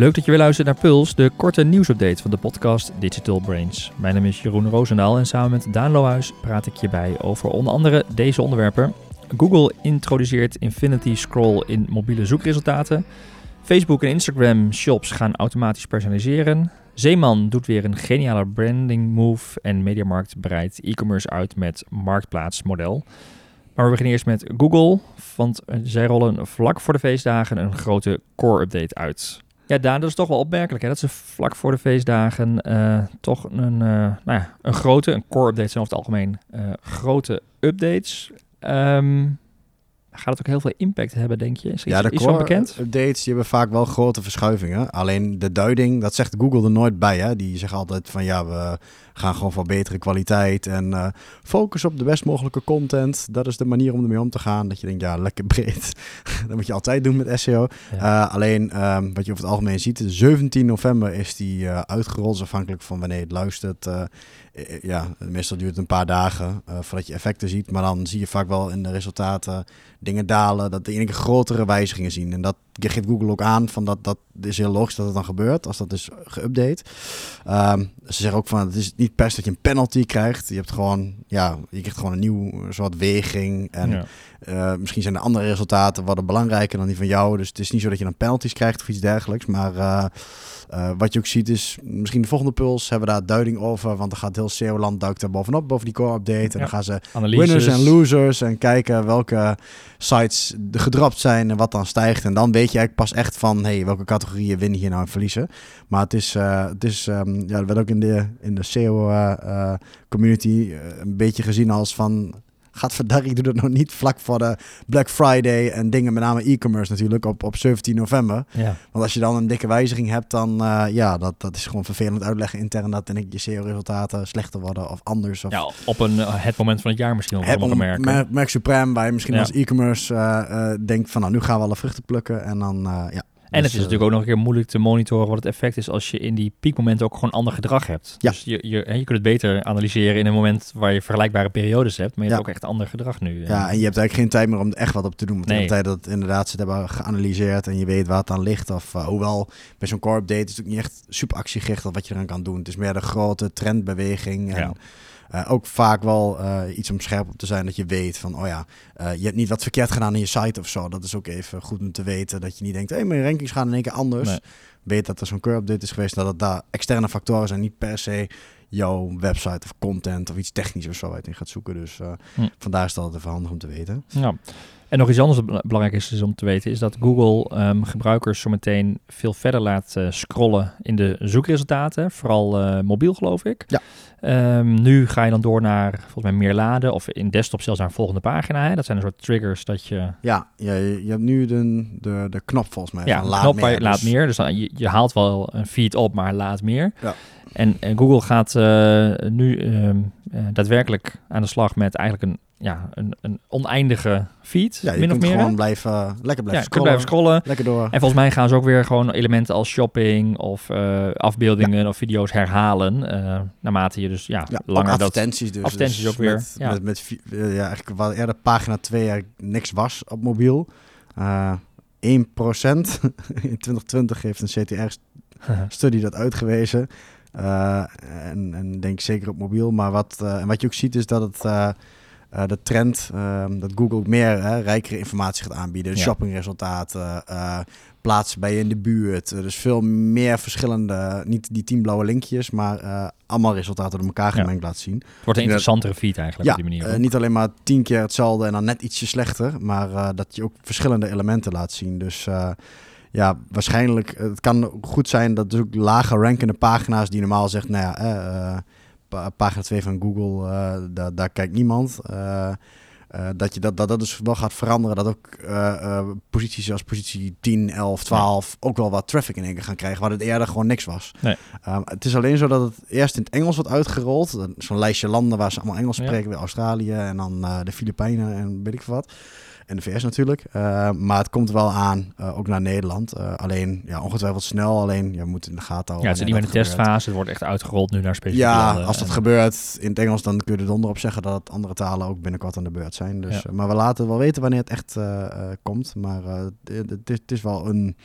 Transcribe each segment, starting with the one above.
Leuk dat je weer luistert naar Puls, de korte nieuwsupdate van de podcast Digital Brains. Mijn naam is Jeroen Roosendaal en samen met Daan Lohuis praat ik je bij over onder andere deze onderwerpen. Google introduceert Infinity Scroll in mobiele zoekresultaten. Facebook en Instagram shops gaan automatisch personaliseren. Zeeman doet weer een geniale branding move en Mediamarkt breidt e-commerce uit met marktplaatsmodel. Maar we beginnen eerst met Google, want zij rollen vlak voor de feestdagen een grote core-update uit. Ja, Daan, dat is toch wel opmerkelijk hè? dat ze vlak voor de feestdagen uh, toch een, uh, nou ja, een grote, een core-update zijn over het algemeen, uh, grote updates. Um, gaat het ook heel veel impact hebben, denk je? Is ja, de iets bekend? updates die hebben vaak wel grote verschuivingen. Alleen de duiding, dat zegt Google er nooit bij. Hè? Die zeggen altijd van ja, we gaan gewoon voor betere kwaliteit en uh, focus op de best mogelijke content. Dat is de manier om ermee om te gaan. Dat je denkt, ja, lekker breed. dat moet je altijd doen met SEO. Ja. Uh, alleen um, wat je over het algemeen ziet, 17 november is die uh, uitgerold, afhankelijk van wanneer je het luistert. ja, meestal duurt het een paar dagen voordat je effecten ziet. Maar dan zie je vaak wel in de resultaten dingen dalen, dat de enige grotere wijzigingen zien. En dat geeft Google ook aan van dat dat is heel logisch dat het dan gebeurt als dat is geüpdate. Um, ze zeggen ook van het is niet per se dat je een penalty krijgt. Je hebt gewoon ja, je krijgt gewoon een nieuw soort weging en ja. uh, misschien zijn de andere resultaten wat belangrijker dan die van jou. Dus het is niet zo dat je dan penalties krijgt of iets dergelijks, maar uh, uh, wat je ook ziet is, misschien de volgende puls hebben we daar duiding over. Want dan gaat heel SEO-land duikt er bovenop, boven die core-update. En ja. dan gaan ze Analyses. winners en losers en kijken welke sites gedropt zijn en wat dan stijgt. En dan weet je eigenlijk pas echt van, hey, welke categorieën winnen hier nou en verliezen. Maar het is, uh, het is um, ja, werd ook in de, in de SEO-community uh, een beetje gezien als van Gadverdarrie doe dat nog niet vlak voor de Black Friday en dingen, met name e-commerce natuurlijk, op, op 17 november. Ja. Want als je dan een dikke wijziging hebt, dan uh, ja, dat, dat is gewoon vervelend uitleggen intern dat en ik je SEO-resultaten slechter worden of anders. Of ja, op een, uh, het moment van het jaar misschien wel een merk. Merk, merk Supreme, waar je misschien ja. als e-commerce uh, denkt van nou, nu gaan we alle vruchten plukken en dan ja, het is natuurlijk ook nog een keer moeilijk te monitoren wat het effect is als je in die piekmomenten ook gewoon ander gedrag hebt. Ja. Dus je, je, je kunt het beter analyseren in een moment waar je vergelijkbare periodes hebt, maar je ja. hebt ook echt ander gedrag nu. Ja, en je hebt eigenlijk geen tijd meer om er echt wat op te doen. Want nee. de tijd dat inderdaad ze het hebben geanalyseerd en je weet waar het aan ligt. Of uh, hoewel bij zo'n core update is het ook niet echt super actiegericht wat je eraan kan doen. Het is meer de grote trendbeweging. En, ja. Uh, ook vaak wel uh, iets om scherp op te zijn dat je weet van, oh ja, uh, je hebt niet wat verkeerd gedaan in je site of zo. Dat is ook even goed om te weten. Dat je niet denkt, hé, hey, mijn rankings gaan in één keer anders. Nee. Weet dat er zo'n curve update is geweest. Dat het daar externe factoren zijn, niet per se jouw website of content of iets technisch of zo uit in gaat zoeken. Dus hm. vandaar is dat altijd even handig om te weten. Ja. En nog iets anders dat belangrijk is, is om te weten, is dat Google um, gebruikers zometeen veel verder laat uh, scrollen in de zoekresultaten. Vooral uh, mobiel, geloof ik. Ja. Um, nu ga je dan door naar volgens mij meer laden of in desktop zelfs naar een volgende pagina. Hè? Dat zijn een soort triggers dat je... Ja, ja je, je hebt nu de, de, de knop volgens mij. Ja, van laat knop meer, dus- laat meer. Dus dan, je, je haalt wel een feed op, maar laat meer. Ja. En, en Google gaat uh, nu um, daadwerkelijk aan de slag met eigenlijk een ja, een, een oneindige feed, ja, je min of meer. gewoon blijven, lekker blijven ja, scrollen. blijven scrollen. Lekker door. En volgens mij gaan ze ook weer gewoon elementen als shopping of uh, afbeeldingen ja. of video's herhalen. Uh, naarmate je dus ja, ja langer advertenties dat... dus. Advertenties dus ook weer. Met, ja. met, met, uh, ja, eigenlijk wat eerder pagina 2 eigenlijk niks was op mobiel. Uh, 1% in 2020 heeft een CTR-studie dat uitgewezen. En, en denk zeker op mobiel. Maar wat, en wat je ook ziet is dat het uh, de trend dat Google meer hè, rijkere informatie gaat aanbieden. Ja. Shoppingresultaten, plaatsen bij je in de buurt. dus veel meer verschillende, niet die tien blauwe linkjes, maar allemaal resultaten door elkaar gemengd ja. laat zien. Het wordt een interessantere feed eigenlijk ja, op die manier. niet alleen maar tien keer hetzelfde en dan net ietsje slechter, maar dat je ook verschillende elementen laat zien. Dus ja, waarschijnlijk, het kan goed zijn dat dus ook lager rankende pagina's die normaal zegt, nou ja, eh, pagina 2 van Google, uh, daar, daar kijkt niemand. Uh, dat, je dat, dat dat dus wel gaat veranderen, dat ook posities als positie 10, 11, 12 ja. ook wel wat traffic in één keer gaan krijgen, waar het eerder gewoon niks was. Nee. Um, het is alleen zo dat het eerst in het Engels wordt uitgerold, zo'n lijstje landen waar ze allemaal Engels spreken, ja. weer Australië en dan de Filipijnen en weet ik wat. En de VS natuurlijk. Uh, maar het komt wel aan, uh, ook naar Nederland. Uh, alleen, ja, ongetwijfeld snel. Alleen, je moet in de gaten houden. Ja, het is niet meer een testfase. Het wordt echt uitgerold nu naar specifieke Ja, als dat en... gebeurt in het Engels, dan kun je er donder op zeggen dat andere talen ook binnenkort aan de beurt zijn. Dus, ja. Maar we laten wel weten wanneer het echt komt. Maar het, is wel een...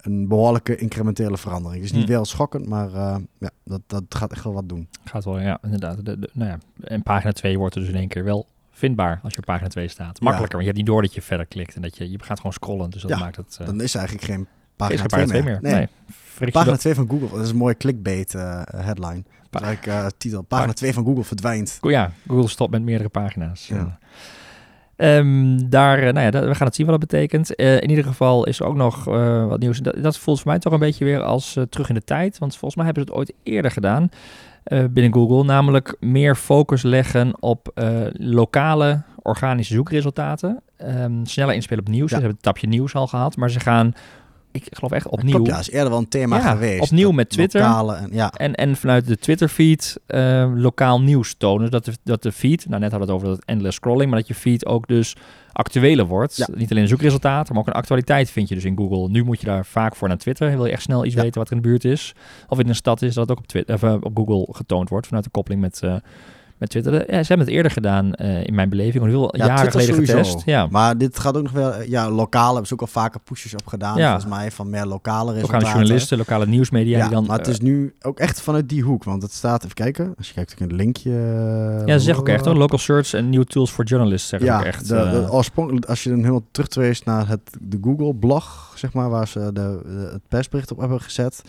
een behoorlijke incrementele verandering. Het is niet Hmm. wel schokkend, maar eh, ja, dat, dat gaat echt wel wat doen. Gaat wel, ja, inderdaad. De, de- nou ja, en pagina 2 wordt er dus in één keer wel vindbaar als je op pagina 2 staat. Makkelijker, want je hebt niet door dat je verder klikt en dat je, je gaat gewoon scrollen. Dus dat maakt het... eh, Dan is er eigenlijk geen pagina geen 2 pagina meer. 2 meer. Nee. Pagina dat- 2 van Google, dat is een mooie clickbait eh, headline. Dat is eigenlijk eh, titel. Pagina 2 van Google verdwijnt. Ja, Google stopt met meerdere pagina's. Ja. Ehm, daar, nou ja, dat- we gaan het zien wat dat betekent. In ieder geval is er ook nog wat nieuws. Dat, dat voelt voor mij toch een beetje weer als terug in de tijd. Want volgens mij hebben ze het ooit eerder gedaan eh, binnen Google. Namelijk meer focus leggen op eh, lokale organische zoekresultaten. Ehm, sneller inspelen op nieuws. Ja. Ze hebben het tapje nieuws al gehad. Maar ze gaan, ik geloof echt opnieuw... Klopt, ja, is eerder wel een thema Ja, geweest. opnieuw met Twitter. En, ja, En, en vanuit de Twitter-feed eh, lokaal nieuws tonen. Dat de, dat de feed, nou net hadden we het over dat endless scrolling, maar dat je feed ook dus actueler wordt. Ja. Niet alleen een zoekresultaat, maar ook een actualiteit vind je dus in Google. Nu moet je daar vaak voor naar Twitter. Wil je echt snel iets Ja. weten wat er in de buurt is. Of in een stad is, dat het ook op, Twitter, of, eh, op Google getoond wordt vanuit de koppeling met, eh, met Twitter. De- ja, ze hebben het eerder gedaan eh, in mijn beleving. Al heel Ja, jaren Twitter geleden sowieso. getest. Ja, Maar dit gaat ook nog wel, eh, ja, lokaal hebben ze ook al vaker pushes op gedaan. Ja. Volgens mij van meer lokale resultaten. lokale journalisten, lokale nieuwsmedia. Ja, die dan, maar het eh, is nu ook echt vanuit die hoek. Want het staat, even kijken, als je kijkt in het linkje. eh, ja, ze zeggen ook echt hoor, local search en new tools for journalists zeggen Ja, ook echt. de, de, eh, oorspronkelijk, als je dan helemaal terugtrace naar het, de Google-blog, zeg maar, waar ze de, de- het persbericht op hebben gezet,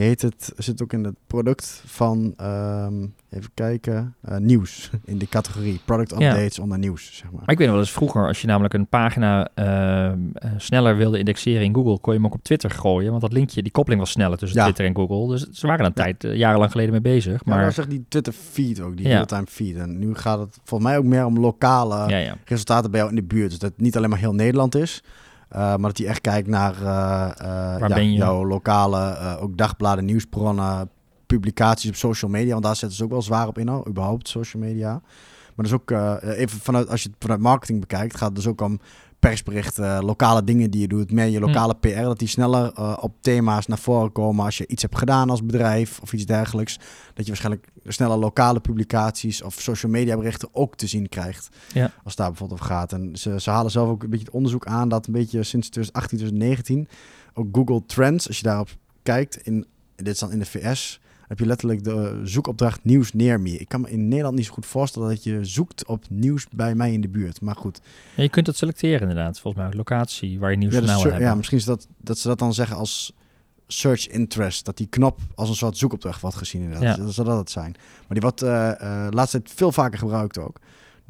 heet het, zit ook in het product van, ehm, even kijken, eh, nieuws, in de categorie product Ja. updates onder nieuws, zeg maar. Maar ik weet nog wel eens vroeger, als je namelijk een pagina ehm, eh, sneller wilde indexeren in Google, kon je hem ook op Twitter gooien. Want dat linkje, die koppeling was sneller tussen Ja. Twitter en Google. Dus ze waren een tijd, eh, jarenlang geleden mee bezig. Maar zegt die Twitter feed ook, die Ja. real-time feed. En nu gaat het volgens mij ook meer om lokale ja, ja. resultaten bij jou in de buurt. Dus dat het niet alleen maar heel Nederland is. Eh, maar dat hij echt kijkt naar eh, eh, ja, jouw lokale, ook dagbladen, nieuwsbronnen, publicaties op social media. Want daar zetten ze ook wel zwaar op in, al, überhaupt social media. Maar dus ook, eh, even vanuit, als je het vanuit marketing bekijkt, gaat het dus ook om persberichten, lokale dingen die je doet, meer je lokale PR, dat die sneller eh, op thema's naar voren komen als je iets hebt gedaan als bedrijf of iets dergelijks. Dat je waarschijnlijk sneller lokale publicaties of social media berichten ook te zien krijgt. Ja. Als het daar bijvoorbeeld over gaat. En ze, ze halen zelf ook een beetje het onderzoek aan dat een beetje sinds 2018, 2019 ook Google Trends, als je daarop kijkt, in, dit is dan in de VS, heb je letterlijk de zoekopdracht nieuws near me. Ik kan me in Nederland niet zo goed voorstellen dat je zoekt op nieuws bij mij in de buurt. Maar goed, Ja, je kunt dat selecteren inderdaad, volgens mij. Locatie waar je nieuws ja, snel sur- hebben. ja, misschien is dat, dat ze dat dan zeggen als search interest. Dat die knop als een soort zoekopdracht wordt gezien inderdaad. Ja. Dat zou dat het zijn. Maar die wordt eh eh laatst veel vaker gebruikt ook.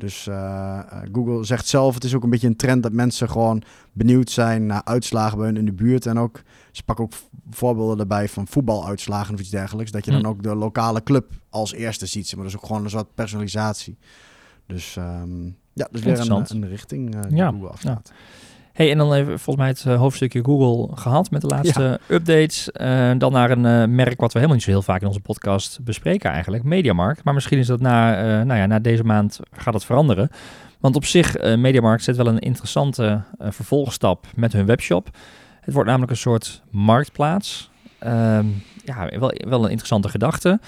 Dus eh, eh, Google zegt zelf, het is ook een beetje een trend dat mensen gewoon benieuwd zijn naar uitslagen bij hun in de buurt. En ook, ze pakken ook voorbeelden erbij van voetbaluitslagen of iets dergelijks. Dat je dan Hm. ook de lokale club als eerste ziet. Maar dat is ook gewoon een soort personalisatie. Dus ehm, ja, dus weer een, een richting eh die Ja, Google afstaat. Hey, en dan even volgens mij het eh, hoofdstukje Google gehad met de laatste updates. Eh, dan naar een eh, merk wat we helemaal niet zo heel vaak in onze podcast bespreken eigenlijk, Mediamarkt. Maar misschien is dat na, nou ja, na deze maand gaat het veranderen. Want op zich, Mediamarkt zet wel een interessante vervolgstap met hun webshop. Het wordt namelijk een soort marktplaats. Ehm, ja, wel, wel een interessante gedachte.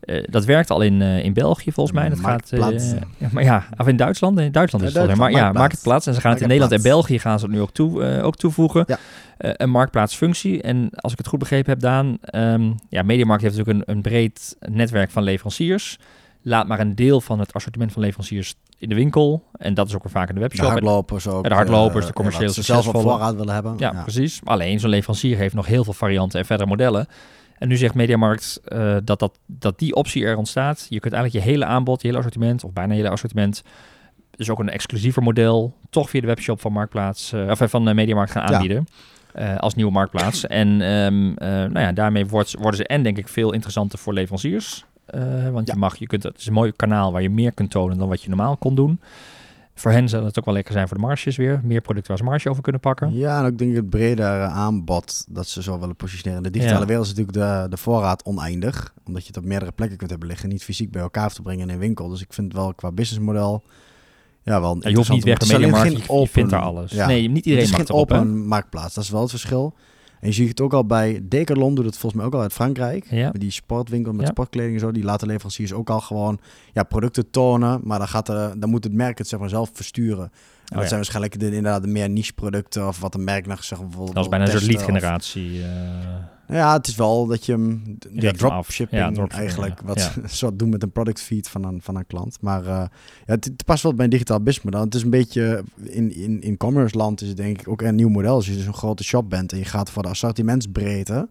Eh, dat werkt al in, eh, in België volgens mij. Dat gaat, eh, ja, maar ja, of in Duitsland. In Duitsland is Ja, het volgens mij. Maar ja, marktplaats. En ze gaan het in Nederland en. België gaan ze het nu ook, toe, ook toevoegen. Ja. Een marktplaatsfunctie. En als ik het goed begrepen heb, Daan, ehm ja, Mediamarkt heeft natuurlijk een, een breed netwerk van leveranciers. Laat maar een deel van het assortiment van leveranciers in de winkel. En dat is ook weer vaak in de De webshop. En- hardlopers ook. Ja, de hardlopers, de commercieel wat ze zelf op voorraad willen hebben. Ja, precies. Alleen zo'n leverancier heeft nog heel veel varianten en verdere modellen. En nu zegt Mediamarkt eh, dat, dat, dat die optie er ontstaat. Je kunt eigenlijk je hele aanbod, je hele assortiment, of bijna je hele assortiment, dus ook een exclusiever model, toch via de webshop van Marktplaats, eh, of eh, van Mediamarkt gaan Ja. aanbieden. als nieuwe marktplaats. en ehm, eh, nou ja, daarmee wordt, worden ze en denk ik veel interessanter voor leveranciers. Want Ja. je mag, je kunt, het is een mooi kanaal waar je meer kunt tonen dan wat je normaal kon doen. Voor hen zal het ook wel lekker zijn voor de marges weer. Meer producten waar ze marge over kunnen pakken. Ja, en ook denk ik het bredere aanbod dat ze zo willen positioneren. In de digitale Ja. wereld is natuurlijk de, de voorraad oneindig. Omdat je het op meerdere plekken kunt hebben liggen. Niet fysiek bij elkaar te brengen in een winkel. Dus ik vind het wel qua businessmodel... Ja, wel Ja, je hoeft niet weg bij Mediamarkt, je, je vindt daar alles. Ja. nee, niet het iedereen is mag geen erop, hè? open marktplaats, dat is wel het verschil. En je ziet het ook al bij Decathlon, doet het volgens mij ook al uit Frankrijk. Ja. Met die sportwinkel met Ja. sportkleding en zo. Die laten leveranciers ook al gewoon ja, producten tonen. Maar dan, gaat er, dan moet het merk het zeg maar zelf versturen. En Oh, dat ja. zijn waarschijnlijk de, inderdaad de meer niche producten. Of wat een merk nog zeg maar, bijvoorbeeld Dat is bijna een soort lead of- generatie. Eh, Ja, het is wel dat je hem... Ja, dropshipping Ja, dropshipping, eigenlijk. ja. Wat ze soort doen met een product feed van een, van een klant. Maar eh, ja, het, het past wel bij een digitaal business model. Het is een beetje... In, in, in commerce land is het denk ik ook een nieuw model. Als je dus een grote shop bent en je gaat voor de assortimentsbreedte...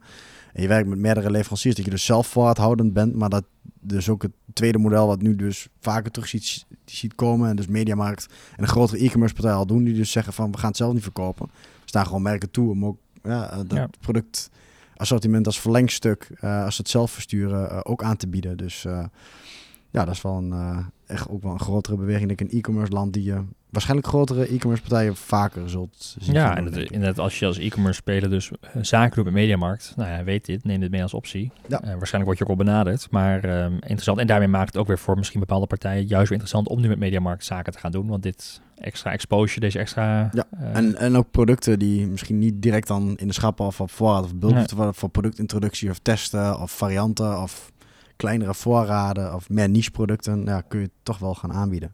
En je werkt met meerdere leveranciers, dat je dus zelf voorhoudend bent, maar dat dus ook het tweede model wat nu dus vaker terug ziet, ziet komen en dus Mediamarkt en een grotere e-commerce partij al doen, die dus zeggen van we gaan het zelf niet verkopen. We staan gewoon merken toe om ook ja, eh, dat Ja. product assortiment als verlengstuk, eh, als het zelf versturen, eh, ook aan te bieden. Dus eh, ja, dat is wel een, eh, echt ook wel een grotere beweging, denk ik, een e-commerce land die je waarschijnlijk grotere e-commerce partijen vaker zult zien. Ja, en inderdaad, als je als e-commerce speler dus eh, zaken doet met Mediamarkt, nou ja, weet dit, neem dit mee als optie. Ja. Eh, waarschijnlijk word je ook al benaderd, maar ehm, interessant. En daarmee maakt het ook weer voor misschien bepaalde partijen juist weer interessant om nu met Mediamarkt zaken te gaan doen, want dit extra exposure, deze extra... Ja, En, en ook producten die misschien niet direct dan in de schappen of op voorraad of bulk Nee. worden voor productintroductie of testen of varianten of kleinere voorraden of meer niche producten, ja, kun je toch wel gaan aanbieden.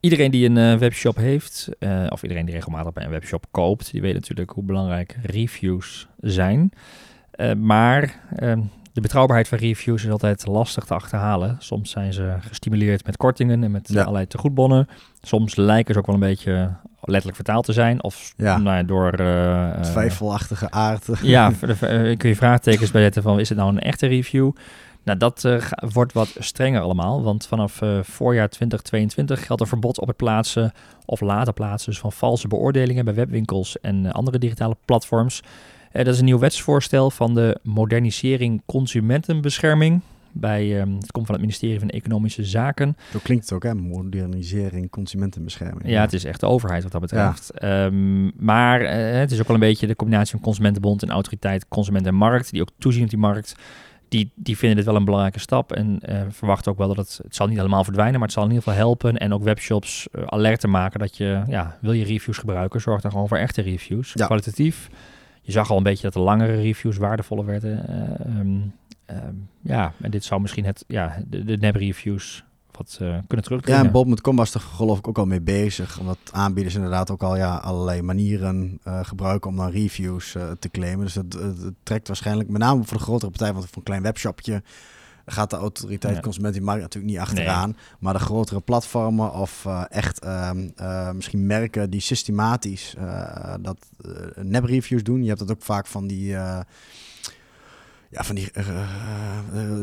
Iedereen die een eh, webshop heeft, eh, of iedereen die regelmatig bij een webshop koopt, die weet natuurlijk hoe belangrijk reviews zijn. Eh, maar ehm, de betrouwbaarheid van reviews is altijd lastig te achterhalen. Soms zijn ze gestimuleerd met kortingen en met Ja. allerlei tegoedbonnen. Soms lijken ze ook wel een beetje letterlijk vertaald te zijn. Of Ja. nou ja, door... eh, Twijfelachtige aard. ja, eh, kun je vraagtekens bij zetten van is het nou een echte review? Nou, dat wordt wat strenger allemaal, want vanaf voorjaar 2022 geldt een verbod op het plaatsen of laten plaatsen dus van valse beoordelingen bij webwinkels en andere digitale platforms. Eh, dat is een nieuw wetsvoorstel van de modernisering consumentenbescherming. Bij, ehm, het komt van het ministerie van Economische Zaken. Zo klinkt het ook, hè? Modernisering, consumentenbescherming. Ja, het is echt de overheid wat dat betreft. Ehm, maar eh, het is ook wel een beetje de combinatie van Consumentenbond en Autoriteit Consument en Markt, die ook toezien op die markt. Die, die vinden dit wel een belangrijke stap en eh, verwachten ook wel dat het, het zal niet helemaal verdwijnen, maar het zal in ieder geval helpen en ook webshops eh, alert te maken dat je, ja, wil je reviews gebruiken, zorg dan gewoon voor echte reviews, Ja. kwalitatief. Je zag al een beetje dat de langere reviews waardevoller werden. eh, ehm, ehm, ja, en dit zou misschien het, ja, de, de nep-reviews wat eh, kunnen Ja, terugdringen. en Bob.com was er geloof ik ook al mee bezig. Omdat aanbieders inderdaad ook al ja, allerlei manieren eh, gebruiken om dan reviews te claimen. Dus het- het trekt waarschijnlijk, met name voor de grotere partij, want voor een klein webshopje gaat de autoriteit Ja. consumentenmarkt natuurlijk niet achteraan. Maar de grotere platformen of eh, echt ehm, eh, misschien merken die systematisch eh, dat nep-reviews doen. Je hebt dat ook vaak van die... ja, van die, eh, eh,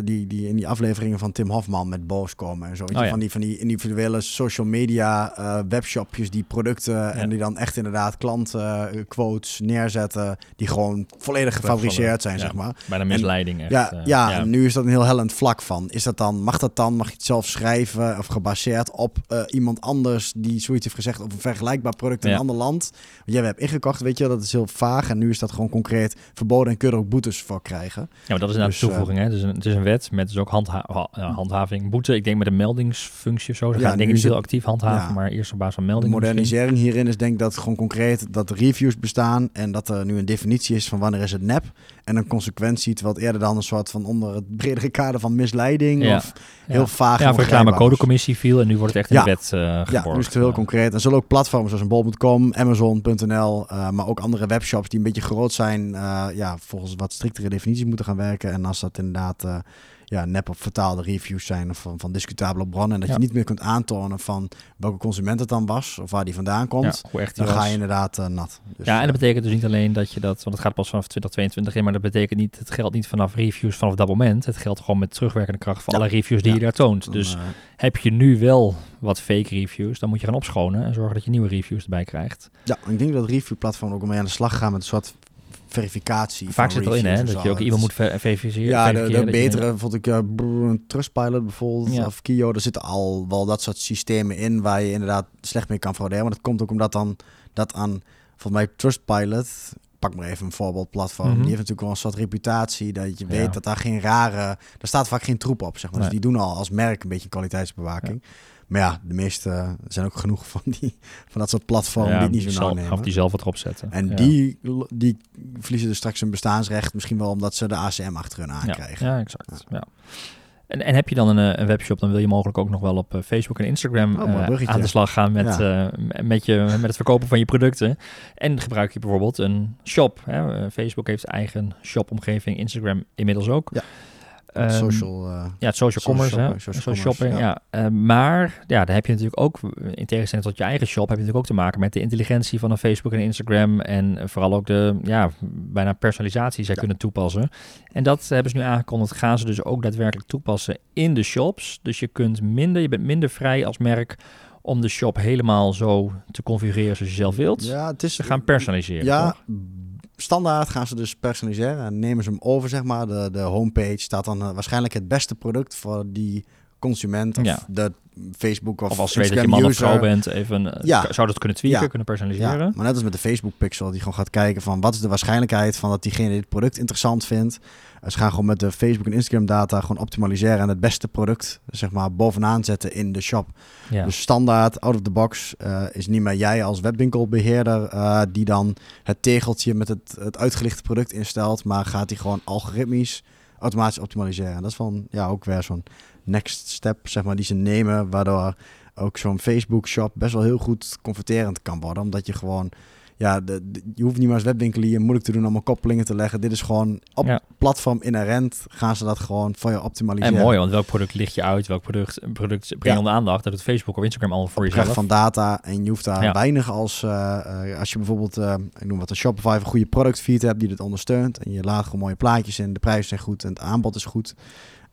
die, die in die afleveringen van Tim Hofman met Boos komen en zo. Oh ja. van, die, van die individuele social media eh, webshopjes die producten en die dan echt inderdaad klantquotes neerzetten die gewoon volledig gefabriceerd zijn, Ja. zeg maar. Bijna misleiding echt. Ja, ja, en nu is dat een heel hellend vlak van. Is dat dan, mag dat dan, mag je het zelf schrijven of gebaseerd op iemand anders die zoiets heeft gezegd op een vergelijkbaar product in een ander land? Wat jij hebt ingekocht, weet je, dat is heel vaag en nu is dat gewoon concreet verboden en kun je er ook boetes voor krijgen. Ja, maar dat is inderdaad Dus, de toevoeging. hè? Het, is een, het is een wet met dus ook handha handhaving, boete. Ik denk met een meldingsfunctie of zo. Ze Ja, gaan denk ik niet heel actief handhaven, ja. maar eerst op basis van De meldingen. misschien. modernisering hierin is denk ik dat gewoon concreet dat reviews bestaan en dat er nu een definitie is van wanneer is het nep en een consequentie, terwijl het eerder dan een soort van onder het bredere kader van misleiding Ja. of heel vaag Ja, was. reclamecodecommissie viel en nu wordt het echt in de wet eh geborgd. Ja, nu is het heel concreet. En zullen ook platforms zoals een bol.com, Amazon.nl, eh, maar ook andere webshops die een beetje groot zijn, eh, ja, volgens wat striktere definities moeten gaan werken. En als dat inderdaad eh, ja, nep of vertaalde reviews zijn of van, van discutabele bronnen en dat Ja. je niet meer kunt aantonen van welke consument het dan was of waar die vandaan komt, Ja, hoe echt dan ga je inderdaad eh, nat. Dus, ja, en eh, dat betekent dus niet alleen dat je dat, want het gaat pas vanaf 2022 in, maar dat betekent niet, het geldt niet vanaf reviews vanaf dat moment. Het geldt gewoon met terugwerkende kracht Ja. alle reviews die je daar toont. dan, Dus eh, heb je nu wel wat fake reviews, dan moet je gaan opschonen en zorgen dat je nieuwe reviews erbij krijgt. ja, ik denk dat reviewplatformen ook mee aan de slag gaan met een soort verificatie. Vaak zit erin, hè, reviews en dat je ook iemand moet ver- verifiëren. Ja, de, je- betere vond ik uh, Trustpilot bijvoorbeeld Ja. of Kio. Er zitten al wel dat soort systemen in waar je inderdaad slecht mee kan frauderen. Maar dat komt ook omdat dan dat aan volgens mij Trustpilot pak maar even een voorbeeldplatform. Mhm. Die heeft natuurlijk wel een soort reputatie dat je weet Ja. dat daar geen rare, daar staat vaak geen troep op, zeg maar. Nee. Dus die doen al als merk een beetje kwaliteitsbewaking. Maar ja, de meeste zijn ook genoeg van die van dat soort platformen die het niet zo nauw zelf, nemen. of die zelf wat erop zetten. En Ja. die, die verliezen dus straks hun bestaansrecht, misschien wel omdat ze de ACM achter hun ja. aankrijgen. Ja, exact. Ja. En, en heb je dan een, eh, een webshop, dan wil je mogelijk ook nog wel op eh, Facebook en Instagram Oh, eh, aan de slag gaan met, met, je, met het verkopen van je producten. En gebruik je bijvoorbeeld een shop. Hè? Facebook heeft eigen shopomgeving, Instagram inmiddels ook. Ja. Ehm, social, eh, Ja, het social Social commerce, social Social commerce, shopping, ja. Eh, maar ja, daar heb je natuurlijk ook, in tegenstelling tot je eigen shop, heb je natuurlijk ook te maken met de intelligentie van een Facebook en Instagram en vooral ook de, ja, bijna personalisatie die zij Ja. kunnen toepassen. En dat hebben ze nu aangekondigd, gaan ze dus ook daadwerkelijk toepassen in de shops. Dus je kunt minder, je bent minder vrij als merk om de shop helemaal zo te configureren zoals je zelf wilt. ja, het is Ze gaan personaliseren, Ja, toch? Standaard gaan ze dus personaliseren en nemen ze hem over, zeg maar. De, de homepage staat dan eh, waarschijnlijk het beste product voor die consument of Ja. de Facebook of, Of als je weet dat je man of vrouw bent, even, eh, Ja. zou dat kunnen tweaken, Ja. kunnen personaliseren. Ja, maar net als met de Facebook pixel, die gewoon gaat kijken van wat is de waarschijnlijkheid van dat diegene dit product interessant vindt. Ze gaan gewoon met de Facebook en Instagram data gewoon optimaliseren en het beste product, zeg maar, bovenaan zetten in de shop. Ja. Dus standaard, out of the box, eh, is niet meer jij als webwinkelbeheerder eh, die dan het tegeltje met het, het uitgelichte product instelt, maar gaat die gewoon algoritmisch automatisch optimaliseren. En dat is van, ja, ook weer zo'n next step, zeg maar, die ze nemen, waardoor ook zo'n Facebook shop best wel heel goed converterend kan worden, omdat je gewoon, ja, de, de- je hoeft niet meer als webwinkelier moeilijk te doen om een koppelingen te leggen. Dit is gewoon op Ja. platform inherent gaan ze dat gewoon voor je optimaliseren. En mooi, want welk product licht je uit? Welk product, product breng je Ja. onder aandacht? Dat het Facebook of Instagram al voor Opdracht jezelf. van data en je hoeft daar Ja. weinig als eh, eh, als je bijvoorbeeld eh, ik noem wat een Shopify een goede productfeed hebt die dit ondersteunt en je laat gewoon mooie plaatjes in, de prijzen zijn goed en het aanbod is goed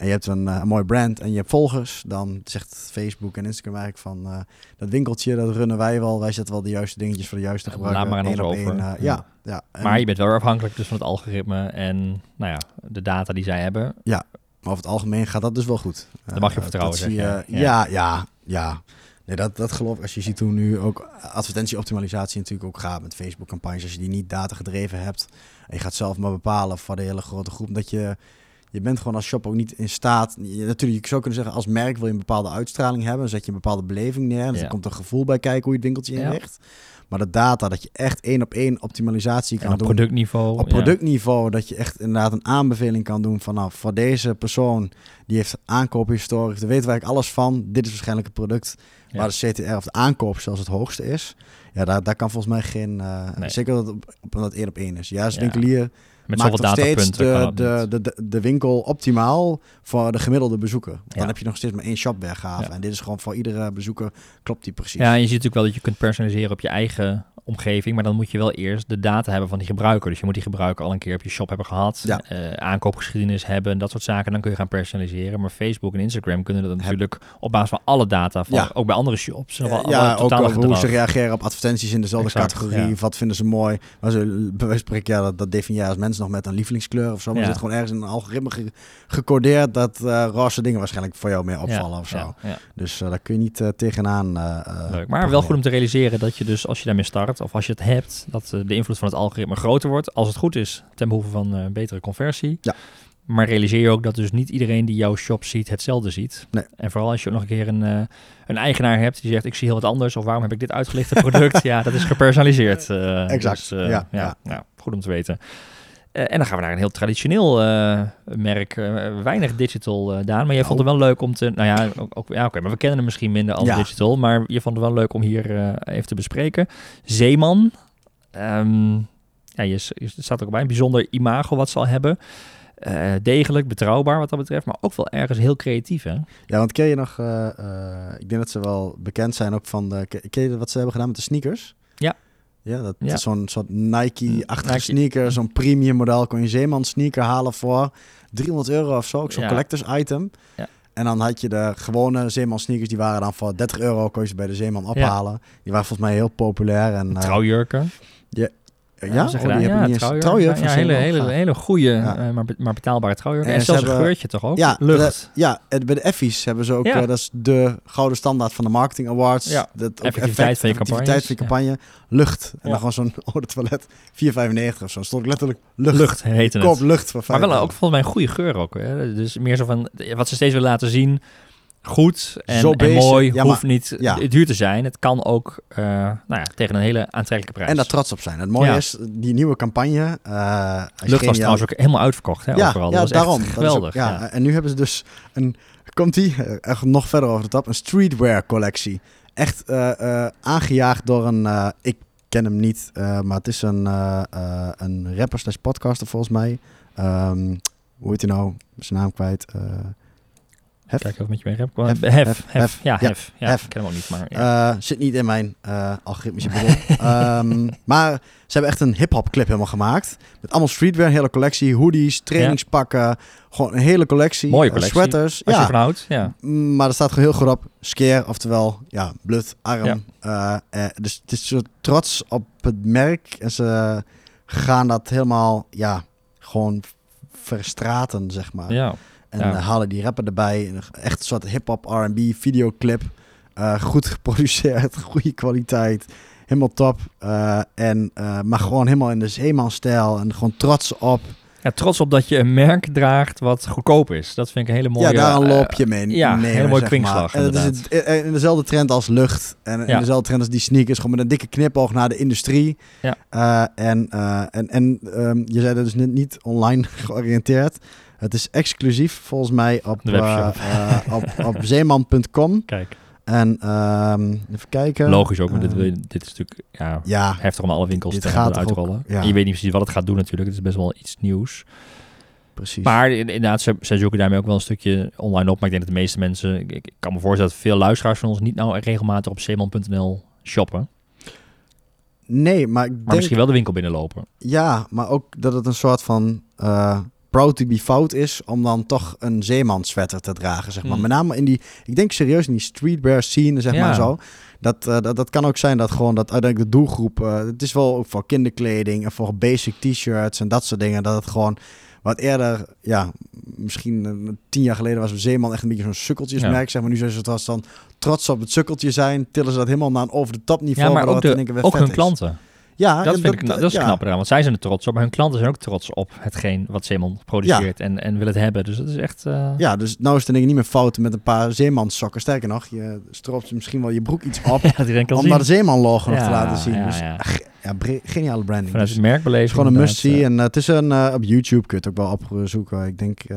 en je hebt een, eh, een mooi brand en je hebt volgers, dan zegt Facebook en Instagram eigenlijk van eh, dat winkeltje dat runnen wij wel, wij zetten wel de juiste dingetjes voor de juiste Laat gebruiker. maar aan ons over. eh, Ja. ja, ja. En- Maar je bent wel afhankelijk dus van het algoritme en nou ja, de data die zij hebben. Maar over het algemeen gaat dat dus wel goed. Daar mag je vertrouwen, dat zie zeg je. je. Ja, ja, ja. Nee, dat, dat geloof ik. Als je ziet hoe nu ook advertentieoptimalisatie natuurlijk ook gaat met Facebook-campagnes. Als je die niet data gedreven hebt en je gaat zelf maar bepalen voor de hele grote groep. Dat je, je bent gewoon als shop ook niet in staat. Je, natuurlijk, je zou kunnen zeggen als merk wil je een bepaalde uitstraling hebben. Dan zet je een bepaalde beleving neer. Ja. er komt een gevoel bij kijken hoe je het winkeltje Ja. inricht. Maar de data, dat je echt één op één optimalisatie En kan op doen productniveau. op ja. productniveau dat je echt inderdaad een aanbeveling kan doen van nou, voor deze persoon die heeft aankoophistorie, daar weten wij eigenlijk alles van. Dit is waarschijnlijk het product waar de CTR of de aankoop zelfs het hoogste is. Ja, daar, daar kan volgens mij geen, eh, Nee. zeker dat het op, op dat één op één is. Ja, als Ja. winkelier Met maakt nog steeds de, de, de, de, winkel optimaal voor de gemiddelde bezoeker. Dan Ja. heb je nog steeds maar één shopweergave. Ja. En dit is gewoon voor iedere bezoeker klopt die precies. Ja, en je ziet natuurlijk wel dat je kunt personaliseren op je eigen omgeving, maar dan moet je wel eerst de data hebben van die gebruiker. Dus je moet die gebruiker al een keer op je shop hebben gehad, Ja. eh, aankoopgeschiedenis hebben, dat soort zaken. Dan kun je gaan personaliseren. Maar Facebook en Instagram kunnen dat natuurlijk op basis van alle data van, Ja. ook bij andere shops. Eh, Wel- wel ja, ook hoe ze reageren op advertenties in dezelfde Exact, categorie. ja. Wat vinden ze mooi? Maar ze, bij wijze van spreken, ja, dat, dat definieer je als mens nog met een lievelingskleur of zo. Maar Ja. zit gewoon ergens in een algoritme ge- gecodeerd dat eh roze dingen waarschijnlijk voor jou meer opvallen ja, of zo. ja. Dus eh, daar kun je niet eh, tegenaan. Leuk. Maar wel goed om te realiseren dat je dus als je daarmee start, of als je het hebt, dat de invloed van het algoritme groter wordt. Als het goed is, ten behoeve van betere conversie. Ja. Maar realiseer je ook dat dus niet iedereen die jouw shop ziet, hetzelfde ziet. Nee. En vooral als je ook nog een keer een, een eigenaar hebt die zegt, ik zie heel wat anders. Of waarom heb ik dit uitgelichte product? ja, dat is gepersonaliseerd. Exact. dus, Ja, ja, ja. ja, goed om te weten. Eh, en dan gaan we naar een heel traditioneel eh, merk. eh, weinig digital, Daan. Maar jij vond het wel leuk om te... Nou ja, ook, ja oké. maar we kennen hem misschien minder als Ja. digital. Maar je vond het wel leuk om hier even te bespreken. Zeeman. Ehm, ja, je, je staat ook bij. Een bijzonder imago wat ze al hebben. Degelijk, betrouwbaar wat dat betreft. Maar ook wel ergens heel creatief, hè? Ja, want ken je nog... ik denk dat ze wel bekend zijn ook van... De, ken je wat ze hebben gedaan met de sneakers? Ja. Ja, dat Ja. is zo'n soort Nike-achtige Nike. sneaker. Zo'n premium model. Kon je Zeeman sneaker halen voor 300 euro of zo. Ook zo'n Ja. collectors item. Ja. En dan had je de gewone Zeeman sneakers. Die waren dan voor 30 euro. Kon je ze bij de Zeeman ophalen. Die waren volgens mij heel populair. En, eh, Trouwjurken. Ja? Hebben ze Oh, die ja, trouwjurk. Ja, van hele, hele, Ja. hele goede, Ja. eh, maar, maar betaalbare trouwjurk. En En, ze zelfs een hebben- geurtje toch ook? Ja, Lucht. de- ja, het- bij de Effies hebben ze ook, Ja. eh, dat is de gouden standaard van de Marketing Awards. Ja. Dat ook Effectiviteit van je effectiviteit van je campagne. Lucht. En Ja. dan gewoon zo'n oude toilet, 4,95 of zo. Stond letterlijk lucht. Lucht heette Koop het. lucht voor Maar 5 wel ook volgens mij een goede geur ook. Hè? Dus meer zo van, wat ze steeds willen laten zien, goed en, Zo en basic. mooi, Ja, hoeft maar- niet ja. duur te zijn. Het kan ook eh, nou ja, tegen een hele aantrekkelijke prijs. En daar trots op zijn. Het mooie is, die nieuwe campagne... eh, als je Lucht was trouwens ook helemaal uitverkocht hè, ja, overal. Ja, dat was daarom. Dat ook- geweldig. ja. En nu hebben ze dus een... Komt die? Echt nog verder over de tap. Een streetwear collectie. Echt eh, eh, aangejaagd door een... eh, ik ken hem niet, eh, maar het is een, eh, eh, een rapper slash podcaster volgens mij. Ehm, hoe heet hij nou? Zijn naam kwijt. Hef? Kijk of met je mee heb. Hef, Hef. Ja, Ja, hef. Ja, hef. Ik ken hem ook niet, maar ja. Eh, zit niet in mijn algoritmische. Ehm, maar ze hebben echt een hip-hop clip helemaal gemaakt. Met allemaal streetwear, een hele collectie. Hoodies, trainingspakken. Gewoon een hele collectie. Mooie Eh, collectie. sweaters. Als je ja. van houdt, ja. Mm, Maar er staat gewoon heel goed op. Scare, oftewel, ja, bloed, arm. Dus het is zo trots op het merk. En ze gaan dat helemaal, ja, gewoon verstraten, zeg maar. ja. En Ja. halen die rapper erbij. Echt een soort hip-hop RB videoclip. Eh, goed geproduceerd, goede kwaliteit. Helemaal top. Eh, en, eh, maar gewoon helemaal in de Zeeman-stijl. En gewoon trots op. Ja, trots op dat je een merk draagt wat goedkoop is. Dat vind ik een hele mooie... ja, daar een eh, loopje mee. ja, nemen, hele mooie kwinkslag. En het is het, in dezelfde trend als lucht. En in Ja. dezelfde trend als die sneakers. Gewoon met een dikke knipoog naar de industrie. Ja. En uh, en, en um, je zei dat dus niet, niet online georiënteerd. Het is exclusief volgens mij op, uh, uh, op, op zeeman.com. Kijk. En um, even kijken. Logisch ook, maar dit, je, dit is natuurlijk ja, ja, heftig om alle winkels te gaan ook- uitrollen. ja. Je weet niet precies wat het gaat doen natuurlijk. Het is best wel iets nieuws. precies. Maar in- inderdaad, ze, ze zoeken daarmee ook wel een stukje online op. Maar ik denk dat de meeste mensen... Ik, ik kan me voorstellen dat veel luisteraars van ons niet nou regelmatig op zeeman.nl shoppen. nee, maar ik Maar denk... misschien wel de winkel binnenlopen. Ja, maar ook dat het een soort van uh, proud to be fout is om dan toch een zeeman sweater te dragen, zeg maar. Hmm. Met name in die, ik denk serieus in die streetwear scene, zeg Ja. maar zo. Dat, uh, dat, dat kan ook zijn dat gewoon dat uiteindelijk de doelgroep, uh, het is wel ook voor kinderkleding en voor basic t-shirts en dat soort dingen, dat het gewoon wat eerder, ja, misschien uh, tien jaar geleden was een zeeman echt een beetje zo'n sukkeltjesmerk, Ja. zeg maar. Nu zijn ze het was dan trots op het sukkeltje zijn, tillen ze dat helemaal naar een over de top niveau. Ja, maar ook, de, ook hun is. Ja, dat vind ik dat is ja. knap eraan. Want zij zijn er trots op. Maar hun klanten zijn ook trots op hetgeen wat Zeeman produceert en, en willen het hebben. Dus dat is echt... uh... Ja, dus nou is het denk ik niet meer fout met een paar zeemanssokken. Sterker nog, je stroopt misschien wel je broek iets op. ja, om zien. maar de zeemanlogo nog te laten zien. ja, dus ja. ach, ja, geniale branding. Vanuit Dus het merkbeleving. gewoon een must-see. eh, En uh, het is een, uh, op YouTube kun je het ook wel opzoeken. Ik denk de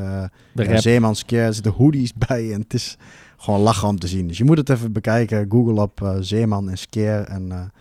ja, rap. Zeemanscare, er zitten hoodies bij. En het is gewoon lachen om te zien. Dus je moet het even bekijken. Google op Zeeman en Scare. En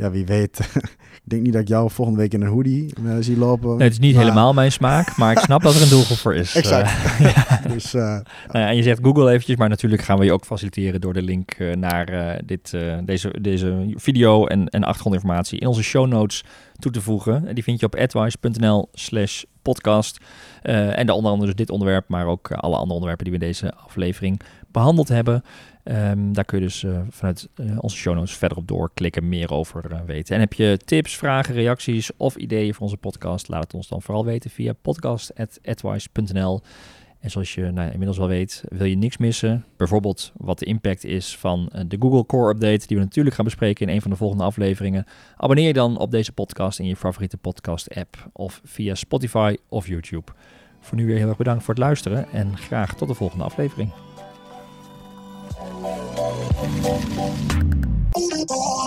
ja, wie weet. ik denk niet dat ik jou volgende week in een hoodie uh, zie lopen. Nee, het is niet maar- helemaal mijn smaak, maar ik snap dat er een doelgroep voor is. Exact. Eh, ja. Dus uh, Nou ja, en je zegt Google eventjes, maar natuurlijk gaan we je ook faciliteren door de link eh, naar eh, dit, eh, deze, deze video en, en achtergrondinformatie in onze show notes toe te voegen. En die vind je op advice.nl slash podcast. Eh, en de onder andere dus dit onderwerp, maar ook eh, alle andere onderwerpen die we in deze aflevering behandeld hebben. Ehm, daar kun je dus eh, vanuit eh, onze show notes verder op doorklikken, meer over eh, weten. En heb je tips, vragen, reacties of ideeën voor onze podcast, laat het ons dan vooral weten via podcast.advice.nl. En zoals je nou inmiddels wel weet, wil je niks missen. Bijvoorbeeld wat de impact is van de Google Core Update, die we natuurlijk gaan bespreken in een van de volgende afleveringen. Abonneer je dan op deze podcast in je favoriete podcast app of via Spotify of YouTube. Voor nu weer heel erg bedankt voor het luisteren en graag tot de volgende aflevering. Oh, my God.